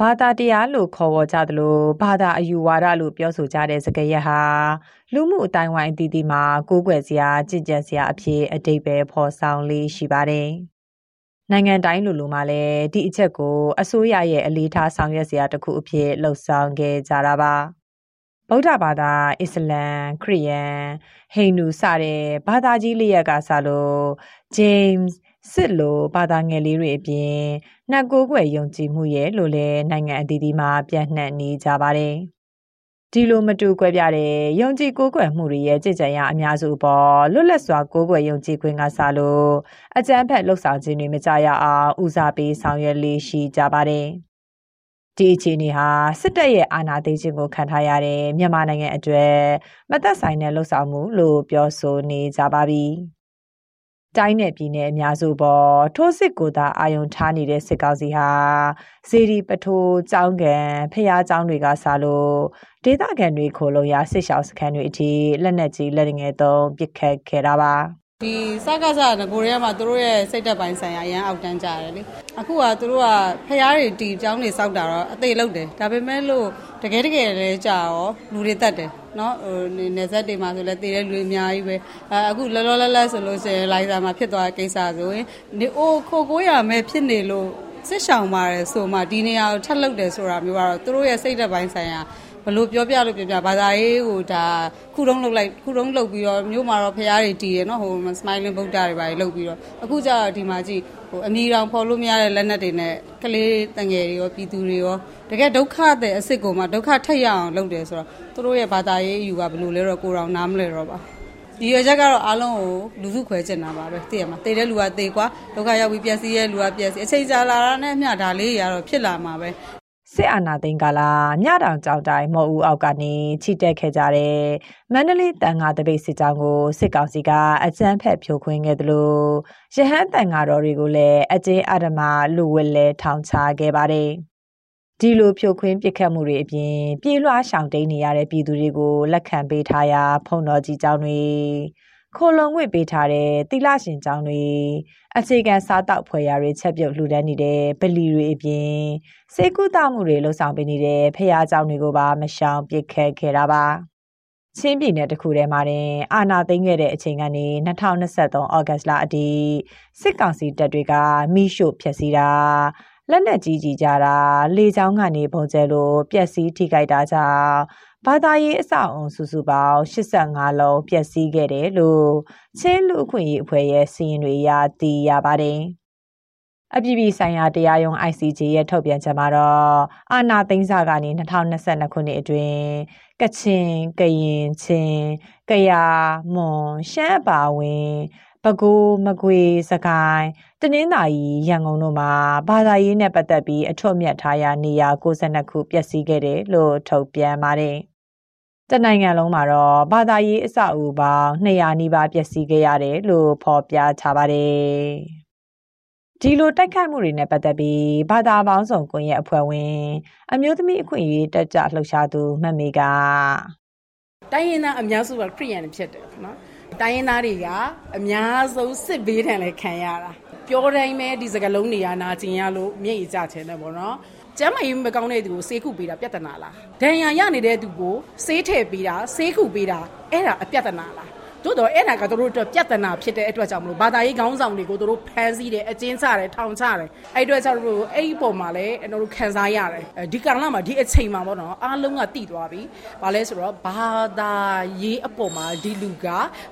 ဘာသာတရားလို့ခေါ်ဝေါ်ကြသလိုဘာသာအယူဝါဒလို့ပြောဆိုကြတဲ့စကားရပ်ဟာလူမှုအတိုင်းဝိုင်းအသီးသီးမှာကိုးကွယ်စရာကြည်ကြံစရာအဖြစ်အတိတ်ပဲဖော်ဆောင်လေးရှိပါတယ်။နိုင်ငံတိုင်းလူလူမှာလည်းဒီအချက်ကိုအစိုးရရဲ့အလေးထားဆောင်ရွက်စရာတစ်ခုအဖြစ်လှုံ့ဆော်ခဲ့ကြတာပါ။ဗုဒ္ဓဘာသာအစ္စလမ်ခရစ်ယာန်ဟိန္ဒူစတဲ့ဘာသာကြီးလေးရက်ကစလို့ James စစ်လိုဘာသာငယ်လေးတွေအပြင်နှက်ကိုးကွယ်ယုံကြည်မှုရဲ့လို့လည်းနိုင်ငံအသီးသီးမှာပြန့်နှံ့နေကြပါတယ်။ဒီလိုမတူကွဲပြားတဲ့ယုံကြည်ကိုးကွယ်မှုတွေရဲ့ကြည်ကြံရအများစုပေါ်လွတ်လပ်စွာကိုးကွယ်ယုံကြည်ခွင့်ကစားလို့အကြမ်းဖက်လှုပ်ဆောင်ခြင်းတွေမကြရအောင်ဦးစားပေးဆောင်ရွက်လေးရှိကြပါတယ်။ဒီအခြေအနေဟာစစ်တပ်ရဲ့အာဏာသိမ်းခြင်းကိုခံထားရတဲ့မြန်မာနိုင်ငံအတွက်မသက်ဆိုင်တဲ့လှုပ်ဆောင်မှုလို့ပြောဆိုနေကြပါပြီ။ တိုင်းနယ်ပြည်နယ်အများစုပေါ်ထိုးစစ်ကိုသာအာယုံထားနေတဲ့စစ်ကောင်စီဟာစေဒီပထိုးကျောင်းကန်ဖျားကျောင်းတွေကစားလို့ဒေသခံတွေခိုလုံရစစ်ရှောင်းစခန်းတွေအထိလက်နက်ကြီးလက်ငယ်သုံးပစ်ခတ်ခဲ့တာပါ ဒီစကားစငကိုရဲမှာသူတို့ရဲ့စိတ်သက်ပိုင်းဆိုင်ရာအရန်အောက်တန်းကြတယ်လေအခုကသူတို့ကဖျားတွေတီကျောင်းတွေစောက်တာတော့အသေးလောက်တယ်ဒါပေမဲ့လို့တကယ်တကယ်လဲကြာရောလူတွေတက်တယ်နော်ဟိုနေဆက်တွေမှာဆိုလဲတည်တဲ့လူတွေအများကြီးပဲအဲအခုလောလောလတ်လတ်ဆိုလို့ရှိရင်လိုက်စာမှာဖြစ်သွားတဲ့ကိစ္စဆိုရင်နေအိုခိုကိုရမယ်ဖြစ်နေလို့စစ်ဆောင်ပါတယ်ဆိုမှဒီနေရာကိုထပ်လုပ်တယ်ဆိုတာမျိုးကတော့သူတို့ရဲ့စိတ်သက်ပိုင်းဆိုင်ရာ ဘလို့ပြောပြလို့ပြောပြဘာသာရေးဟိုဒါခုတုံးလုတ်လိုက်ခုတုံးလုတ်ပြီးတော့မြို့မှာတော့ဖရားတွေတီးရနော်ဟို smiling ဗုဒ္ဓတွေပါလုတ်ပြီးတော့အခုကျတော့ဒီမှာကြည့်ဟိုအမီတောင်ဖော်လို့မရတဲ့လက်နက်တွေနဲ့ကလေးတငယ်တွေရောပြည်သူတွေရောတကယ်ဒုက္ခတဲ့အစ်စ်ကိုမှဒုက္ခထက်ရအောင်လုပ်တယ်ဆိုတော့သူတို့ရဲ့ဘာသာရေးအယူကဘလို့လဲတော့ကိုတော်နားမလဲတော့ပါဒီရချက်ကတော့အားလုံးကိုလူစုခွဲကျင်တာပါပဲသိရမှာတည်တဲ့လူကတည်ကွာဒုက္ခရောက်ပြီးပျက်စီးရဲ့လူကပျက်စီးအချိန်ကြာလာတာနဲ့မျှဒါလေးတွေကတော့ဖြစ်လာမှာပဲ စစ်အာဏာသိမ်းကာလမြတောင်ကြောင်တိုင်းမော်ဦးအောက်ကနေချီတက်ခဲ့ကြတဲ့မန္တလေးတန်ဃာတပိတ်စစ်ကြောင်းကိုစစ်ကောင်စီကအကြမ်းဖက်ဖြိုခွင်းခဲ့သလိုရဟန်းတန်ဃာတော်တွေကိုလည်းအကျဉ်းအဓမ္မလူဝက်လဲထောင်ချခဲ့ပါတယ်။ဒီလိုဖြိုခွင်းပစ်ခတ်မှုတွေအပြင် ပြေးလွှားရှောင်တိန်နေရတဲ့ပြည်သူတွေကိုလက်ခံပေးထားရာ ဖုံတော်ကြီးကျောင်းတွေ ခိုလုံငွေပေးထားတဲ့တိလရှင်ကျောင်းတွေအခြေခံစားတောက်ဖွယ်ရာတွေချက်ပြုတ်လှူဒန်းနေတဲ့ဗလီတွေအပြင်စေကုသမှုတွေလှုပ်ဆောင်ပေးနေတဲ့ဖះကျောင်းတွေကိုပါမရှောင်ပစ်ခတ်ခဲ့တာပါချင်းပြည်နယ်တစ်ခုထဲမှာတင်အာနာသိမ်းခဲ့တဲ့အချိန်ကနေ2023ဩဂတ်လအထိစစ်ကောင်စီတပ်တွေကမိရှို့ဖျက်ဆီးတာလက်နက်ကြီးကြီးကြတာလေကြောင်းကနေပုံကျဲလို့ပျက်စီးထိခိုက်တာကြောင့် ဘာသာရေးအဆောက်အုံစုစုပေါင်း85လုံးပျက်စီးခဲ့တယ်လို့ချင်းလူအခွင့်အရေးအဖွဲ့ရဲ့စီရင်တွေအရသိရပါတယ်။အပြည်ပြည်ဆိုင်ရာတရားရုံး ICJ ရဲ့ထုတ်ပြန်ချက်မှာတော့အာနာသိန်းစာကနေ2022ခုနှစ်အတွင်းကချင်၊ကရင်၊ချင်း၊ကယား၊မွန်၊ရှမ်းအပါအဝင်ပဲခူးမကွေစကိုင်းတနင်္သာရီရန်ကုန်တို့မှာဘာသာရေးနဲ့ပတ်သက်ပြီးအထွတ်မြတ်ထားရာနေရာ62ခုပျက်စီးခဲ့တယ်လို့ထုတ်ပြန်ပါတယ်။ တနိုင်ငံလုံးမှာတော့ဘာသာရေးအဆောက်အဦပေါင်း200နီးပါးပျက်စီးခဲ့ရတယ်လို့ဖော်ပြထားပါတယ်။ဒီလိုတိုက်ခိုက်မှုတွေနဲ့ပတ်သက်ပြီးဘာသာပေါင်းစုံကွန်ရက်အဖွဲ့ဝင်အမျိုးသမီးအခွင့်အရေးတက်ကြလှုပ်ရှားသူမမေကတိုင်းရင်းသားအများစုကခရိယန်ဖြစ်တယ်နော်။တိုင်းရင်းသားတွေကအများဆုံးစစ်ဘေးဒဏ်လည်းခံရတာ။ပြောတိုင်းပဲဒီစကလုံးတွေကနာကျင်ရလို့မျက်ရည်ကျချင်တယ်ပေါ့နော်။ ကျမ်းမာရေးမကောင်းတဲ့သူကိုဆေးခုပေးတာပြဿနာလားဒဏ်ရာရနေတဲ့သူကိုဆေးထည့်ပေးတာဆေးခုပေးတာအဲ့ဒါအပြဿနာလား သို့တော့အဲ့ဒါကတို့တို့ပြဿနာဖြစ်တဲ့အတွက်ကြောင့်မလို့ဘာသာရေးခေါင်းဆောင်တွေကိုတို့ဖမ်းဆီးတယ်အကျဉ်းချတယ်ထောင်ချတယ်အဲ့အတွက်ကြောင့်တို့အဲ့ဒီပုံမှာလည်းတို့ခံစားရတယ်ဒီကာလမှာဒီအချိန်မှာပေါ့နော်အားလုံးကတည်သွားပြီဘာလဲဆိုတော့ဘာသာရေးအပေါ်မှာဒီလူက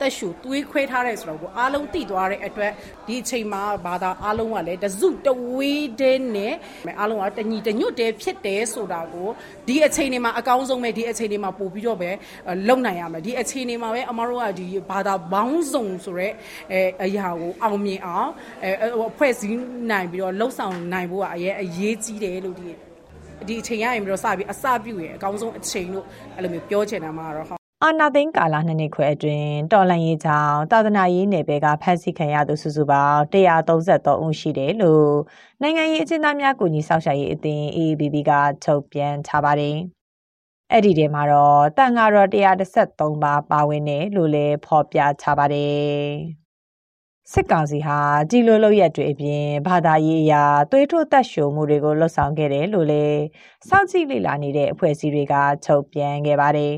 တက်ရှူသွေးခွဲထားတယ်ဆိုတော့ကိုအားလုံးတည်သွားတဲ့အတွက်ဒီအချိန်မှာဘာသာအားလုံးကလည်းတစုတဝေးတဲ့နဲ့အားလုံးကတညီတညွတ်တဲ့ဖြစ်တယ်ဆိုတာကိုဒီအချိန်တွေမှာအကောင်းဆုံးပဲဒီအချိန်တွေမှာပို့ပြီးတော့ပဲလုံနိုင်ရမယ်ဒီအချိန်တွေမှာပဲအမတို့ကဒီဘာသာဘောင်းစုံဆိုရဲအဲအရာကိုအောင်မြင်အောင်အဲအဖွဲ့စည်းနိုင်ပြီးတော့လှုပ်ဆောင်နိုင်ဖို့ကအရေးအရေးကြီးတယ်လို့ဒီဒီအချိန်ရရင်ပြီးတော့စပြီးအစပြုရင်အကောင်းဆုံးအချိန်လို့အဲ့လိုမျိုးပြောချင်တာမှာတော့ဟုတ်အာနာသိန်းကာလနှစ်နှစ်ခွဲအတွင်းတော်လန်ရေးကြောင့်တာသနာရေးနယ်ပယ်ကဖမ်းဆီးခံရသူစုစုပေါင်း133ဦးရှိတယ်လို့နိုင်ငံရေးအကျဉ်းသားများကူညီဆောင်ရှားရေးအသင်း AABB ကထုတ်ပြန်ထားပါတယ်။ အဲ့ဒီထဲမှာတော့တန်ဃာတော်133ပါပါဝင်တယ်လို့လည်းဖော်ပြထားပါတယ်။စစ်ကောင်စီဟာကြီးလိုလိုရက်တွေအပြင်ဘာသာရေးအရာသွေးထိုးတက်ရှိုမှုတွေကိုလှုပ်ဆောင်ခဲ့တယ်လို့လည်းစောင့်ကြည့်လေ့လာနေတဲ့အဖွဲ့အစည်းတွေကထုတ်ပြန်ခဲ့ပါတယ်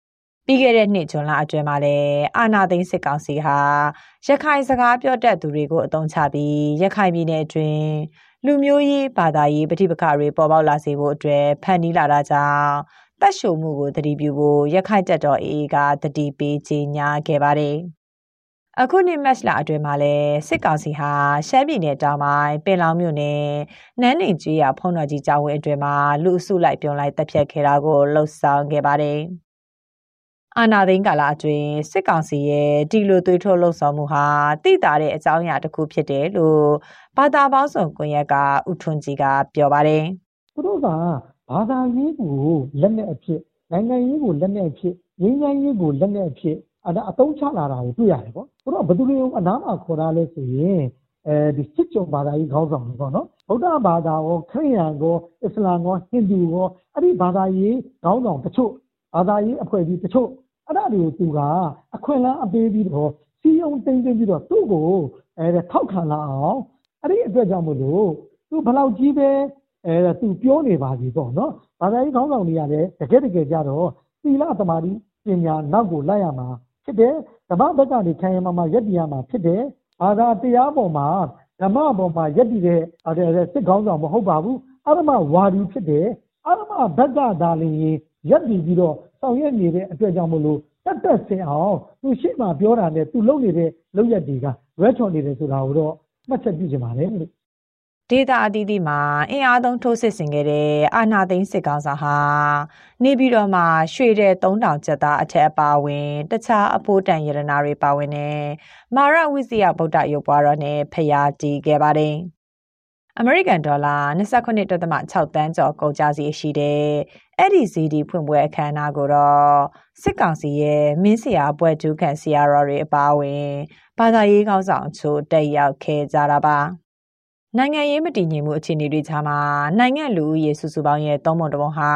။ပြီးခဲ့တဲ့နှစ်ဇွန်လအတွင်းမှာလည်းအာနာသိန်းစစ်ကောင်စီဟာရခိုင်စကားပြောတတ်သူတွေကိုအုံချပြီးရခိုင်ပြည်နယ်အတွင်းလူမျိုးရေးဘာသာရေးပဋိပက္ခတွေပေါ်ပေါက်လာစေဖို့အတွက်ဖန်တီးလာတာကြောင့် တပ်ရှုံမှုကိုတတိပြုဖို့ရခိုင်တပ်တော် AA ကတတိပေးကြေညာခဲ့ပါတယ်။အခုနှစ်မတ်လအတွင်းမှာလဲစစ်ကောင်စီဟာရှမ်းပြည်နယ်တောင်ပိုင်းပင်လောင်မြို့နယ်နန်းနေကြီးရဖုံးတော်ကြီးကျောင်းဝင်းအတွင်းမှာလူအစုလိုက်ပြုံလိုက်တပ်ဖြတ်ခဲ့တာကိုလှုပ်ဆောင်ခဲ့ပါတယ်။အာနာသိန်းကာလအတွင်းစစ်ကောင်စီရဲ့ဒီလိုသွေးထိုးလှုပ်ဆောင်မှုဟာတိတာတဲ့အကြောင်းအရာတစ်ခုဖြစ်တယ်လို့ဘာသာပေါင်းစုံကွန်ရက်ကဥထွန်းကြီးကပြောပါတယ်။သူတို့က ဘာသာရေးကိုလက်နက်အဖြစ်နိုင်ငံရေးကိုလက်နက်အဖြစ်ငြိမ်းချမ်းရေးကိုလက်နက်အဖြစ်အဒါအသုံးချလာတာကိုတွေ့ရတယ်ပေါ့။သူတို့ကဘယ်သူတွေကိုအနားမှာခေါ်တာလဲဆိုရင်အဲဒီစစ်ကြုံဘာသာရေးခေါင်းဆောင်တွေပေါ့နော်ဗုဒ္ဓဘာသာရောခရစ်ယာန်ရောအစ္စလာမ်ရောဟိန္ဒူရောအဲ့ဒီဘာသာရေးခေါင်းဆောင်တချို့ဘာသာရေးအဖွဲ့အစည်းတချို့အဲ့ဒါတွေကိုသူကအခွင့်အလမ်းအပေးပြီးတော့စီယုံတိမ်တိမ်ပြီးတော့သူ့ကိုအဲထောက်ခံလာအောင်အဲ့ဒီအတွက်ကြောင့်မလို့သူဘလောက်ကြီးပဲ အဲသူပြောနေပါစီပေါ့နော်ဘာသာရေးခေါင်းဆောင်တွေကလည်းတကယ်တကယ်ကြတော့သီလသမာဓိပညာနောက်ကိုလိုက်ရမှာဖြစ်တယ်ဓမ္မဘက်ကနေခံရမှာမှာယက်တည်ရမှာဖြစ်တယ်ဘာသာတရားပေါ်မှာဓမ္မပေါ်မှာယက်တည်တဲ့စစ်ခေါင်းဆောင်မဟုတ်ပါဘူးအရမဝါဒီဖြစ်တယ်အရမဘက်ကဒါလျင်ရက်တည်ပြီးတော့ဆောင်ရွက်နေတဲ့အတွက်ကြောင့်မလို့တက်တက်ဆင်အောင်သူရှိမှပြောတာနဲ့သူလုပ်နေတဲ့လုပ်ရက်တွေကရွဲချော်နေတယ်ဆိုတာကိုတော့မှတ်ချက်ပြုချင်ပါတယ်လို့ ဒေတာအသီးသီးမှာအင်အားသုံးထိုးစစ်ဆင်ခဲ့တဲ့အာနာသိန်းစစ်ကောင်စာဟာနေပြီးတော့မှရွှေတဲ့3000ကျပ်သားအထက်အပါဝင် တခြားအဖို့တန်ရတနာတွေပါဝင်တဲ့မာရဝိဇယဗုဒ္ဓရုပ်ပွားတော်နဲ့ဖျားတီးခဲ့ပါတယ်။အမေရိကန်ဒေါ်လာ29.6တန်းကျော်ကုန်ကျစည်ရှိတဲ့အဲ့ဒီစီဒီဖွင့်ပွဲအခမ်းအနားကိုတော့စစ်ကောင်စီရဲ့မင်းစရာပွဲကျူးခံဆရာတော်တွေအပါအဝင်ဘာသာရေးကောင်းဆောင်ချို့တက်ရောက်ခဲ့ကြတာပါ နိုင်ငံရေးမတည်ငြိမ်မှုအခြေအနေတွေကြားမှာနိုင်ငံလူဦးရေစုစုပေါင်းရဲ့သုံးပုံတစ်ပုံဟာ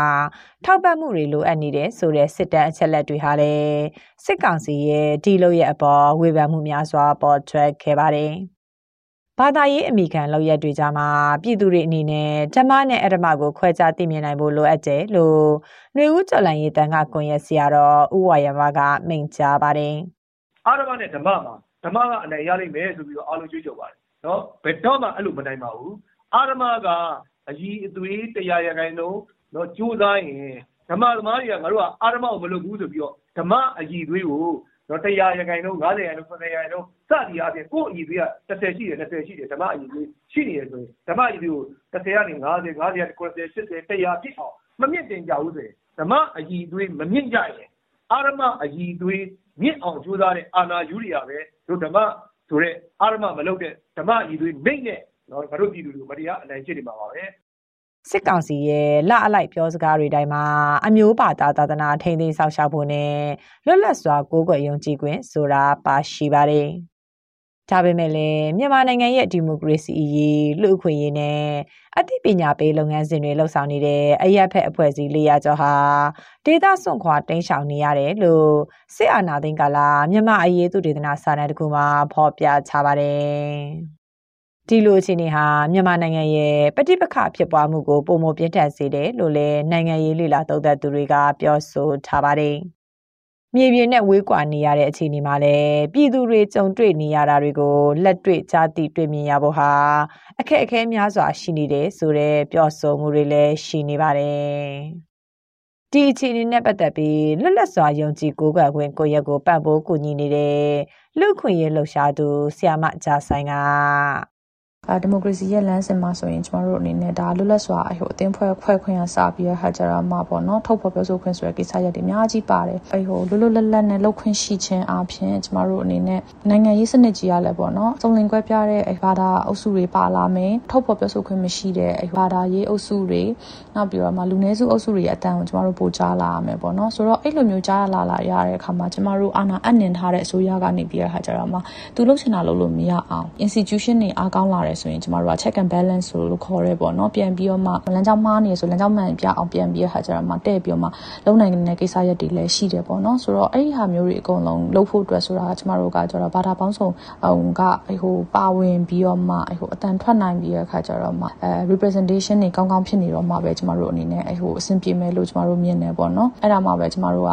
ထောက်ပံ့မှုတွေလိုအပ်နေတဲ့ဆိုတဲ့စစ်တမ်းအချက်လက်တွေဟာလည်းစစ်ကောင်စီရဲ့ဒီလိုရဲ့အပေါ်ဝေဖန်မှုများစွာပေါ်ထွက်ခဲ့ပါတယ်။ဘာသာရေးအမိခံလောက်ရက်တွေကြမှာပြည်သူတွေအနေနဲ့ဓမ္မနဲ့အဓမ္မကိုခွဲခြားသိမြင်နိုင်ဖို့လိုအပ်တယ်လို့ຫນွေဦးကျော်လန်ရေးတန်ခကွန်ရက်ဆရာတော်ဦးဝါယမကမိန့်ကြားပါတယ်။အာဓမ္မနဲ့ဓမ္မမှာဓမ္မကအနိုင်ရလိမ့်မယ်ဆိုပြီးတော့အားလုံးကြွေးကြော်ပါတယ်။ နော်ဘယ်တော့မှအဲ့လိုမနိုင်ပါဘူး။အာဓမ္မကအကြီးအသွေးတရားရခိုင်တော့နော်ကြိုးစားရင်ဓမ္မသမားတွေကငါတို့ကအာဓမ္မကိုမလုပ်ဘူးဆိုပြီးတော့ဓမ္မအကြီးသွေးကိုနော်100ရာခိုင်နှုန်း90ရာခိုင်နှုန်း70ရာခိုင်နှုန်းစသည်အားဖြင့်ကိုယ့်အည်သေးက30ရှိတယ်20ရှိတယ်ဓမ္မအည်သေးရှိနေတယ်ဆိုရင်ဓမ္မအည်သေးကို30ကနေ50 50ကနေ90 80 100ဖြစ်အောင်မမြင့်တင်ကြဘူးဆိုရင်ဓမ္မအည်သွေးမမြင့်ကြရင်အာရမအည်သွေးမြင့်အောင်ကြိုးစားတဲ့အာနာယူရီယာပဲတို့ဓမ္မ ဆိုတဲ့အာရမမလုပ်တဲ့ဓမ္မအည်သွေးမိတ်နဲ့နော်ငါတို့ပြည်သူတွေကိုမတရားအနိုင်ကျင့်နေမှာပါပဲစစ်ကောင်စီရဲ့လအလိုက်ပြောစကားတွေတိုင်းမှာအမျိုးပါတာသာသနာထိန်းသိမ်းဆောက်ရှောက်ဖို့နဲ့လွတ်လပ်စွာကိုးကွယ်ယုံကြည်ခွင့်ဆိုတာပါရှိပါတယ်။ ဒါပေမဲ့လည်းမြန်မာနိုင်ငံရဲ့ဒီမိုကရေစီအရေးလူ့အခွင့်အရေးနဲ့အသိပညာပေးလုပ်ငန်းစဉ်တွေလှုပ်ဆောင်နေတဲ့အရက်ဖက်အဖွဲ့အစည်း၄ရာကျော်ဟာဒေသစွန့်ခွာတိမ်းရှောင်နေရတယ်လို့စစ်အာဏာသိမ်းကာလမြန်မာအရေးသူဒေသနာစာတမ်းတစ်ခုမှာဖော်ပြချပါတယ်။ဒီလိုအခြေအနေဟာမြန်မာနိုင်ငံရဲ့ပဋိပက္ခဖြစ်ပွားမှုကိုပုံမပြင်းထန်စေတယ်လို့လည်းနိုင်ငံရေးလှိလာသုံးသပ်သူတွေကပြောဆိုထားပါတယ်။ မြေပြင်နဲ့ဝေးကွာနေရတဲ့အခြေအနေမှာလည်းပြည်သူတွေကြုံတွေ့နေရတာတွေကိုလက်တွေ့ကြားသိတွေ့မြင်ရဖို့ဟာအခက်အခဲများစွာရှိနေတယ်ဆိုတဲ့ပြောဆိုမှုတွေလည်းရှိနေပါတယ်။ဒီအခြေအနေနဲ့ပတ်သက်ပြီးလွတ်လပ်စွာယုံကြည်ကိုးကွယ်ခွင့်ကိုရက်ကိုပံ့ပိုးကူညီနေတဲ့လူခွင့်ရေးလှုပ်ရှားသူဆီယာမဂျာဆိုင်က အဲဒီမိုကရေစီရဲ့လမ်းစဉ်မှာဆိုရင်ကျမတို့အနေနဲ့ဒါလွတ်လပ်စွာဟိုအသင်းဖွဲ့ဖွဲ့ခွင့်ရစပြီးရဟာကြတာမှာပေါ့နော်ထုတ်ဖော်ပြောဆိုခွင့်ဆိုတဲ့ကိစ္စရပ်တွေအများကြီးပါတယ်အဲဟိုလွတ်လွတ်လပ်လပ်နဲ့လှုပ်ခွင့်ရှိခြင်းအပြင်ကျမတို့အနေနဲ့နိုင်ငံရေးစနစ်ကြီးရလဲပေါ့နော်စုံလင်ကွဲပြားတဲ့ဘာသာအုပ်စုတွေပါလာမယ်ထုတ်ဖော်ပြောဆိုခွင့်မရှိတဲ့ဘာသာရေးအုပ်စုတွေနောက်ပြီးတော့မှလူနည်းစုအုပ်စုတွေအတန်းကိုကျမတို့ပို့ကြားလာရမယ်ပေါ့နော်ဆိုတော့အဲ့လိုမျိုးကြားလာလာရတဲ့အခါမှာကျမတို့အာဏာအနှင်ထားတဲ့အစိုးရကနေပြီးရဟာကြတာမှာသူလှုပ်ချင်တာလုပ်လို့မရအောင် institution တွေအားကောင်းလာတယ်ဆိုရင်ကျမတို့က check and balance လို့ခေါ်ရဲပေါ့နော်ပြန်ပြီးတော့မှလမ်းကြောင်းမှားနေဆိုလမ်းကြောင်းမှန်ပြအောင်ပြန်ပြီးရဟာကြတာမှာတဲ့ပြီးတော့မှလုံနိုင်တဲ့ကိစ္စရပ်တွေလည်းရှိတယ်ပေါ့နော်ဆိုတော့အဲ့ဒီဟာမျိုးတွေအကုန်လုံးလုပ်ဖို့အတွက်ဆိုတာကျမတို့ကကြတော့ဘာသာပေါင်းစုံဟိုကဟိုပါဝင်ပြီးတော့မှဟိုအတန်ထွက်နိုင်ပြီးရခါကြတော့မှအဲ representation တွေကောင်းကောင်းဖြစ်နေတော့မှပဲကျမတို့အနေနဲ့ဟိုအဆင်ပြေမယ်လို့ကျမတို့မြင်နေပေါ့နော်အဲ့ဒါမှပဲကျမတို့က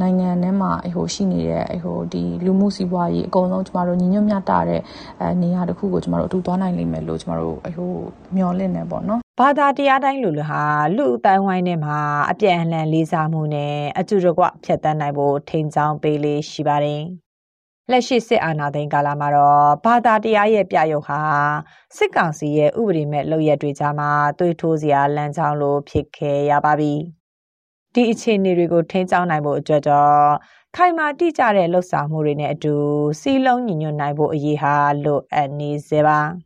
နိုင်ငံထဲမှာဟိုရှိနေတဲ့ဟိုဒီလူမှုစီးပွားရေးအကုန်လုံးကျမတို့ညီညွတ်မျှတတဲ့အဲနေရာတစ်ခုကိုကျမတို့အတူသွားနိုင်လိမ့်မယ်လို့ကျမတို့ဟိုမျှော်လင့်နေပေါ့နော်ဘာသာတရားတိုင်းလူလူဟာလူအတိုင်းဝိုင်းထဲမှာအပြည့်အလှန်လေးစားမှုနဲ့အတူတကွဖြတ်တန်းနိုင်ဖို့ထိန်ချောင်းပေးလေးရှိပါတယ်။လက်ရှိစစ်အာဏာသိမ်းကာလမှာတော့ဘာသာတရားရဲ့ပြရုပ်ဟာစစ်ကောင်စီရဲ့ဥပဒေမဲ့လုပ်ရက်တွေကြားမှာတွေးထိုးစရာလမ်းကြောင်းလိုဖြစ်ခဲ့ရပါပြီ။ဒီအခြေအနေတွေကိုထိန်းကျောင်းနိုင်ဖို့အတွက်တော့ခိုင်မာတိကျတဲ့လှုပ်ဆောင်မှုတွေနဲ့အတူစီလုံးညီညွတ်နိုင်ဖို့အရေးဟာလိုအပ်နေစေပါ။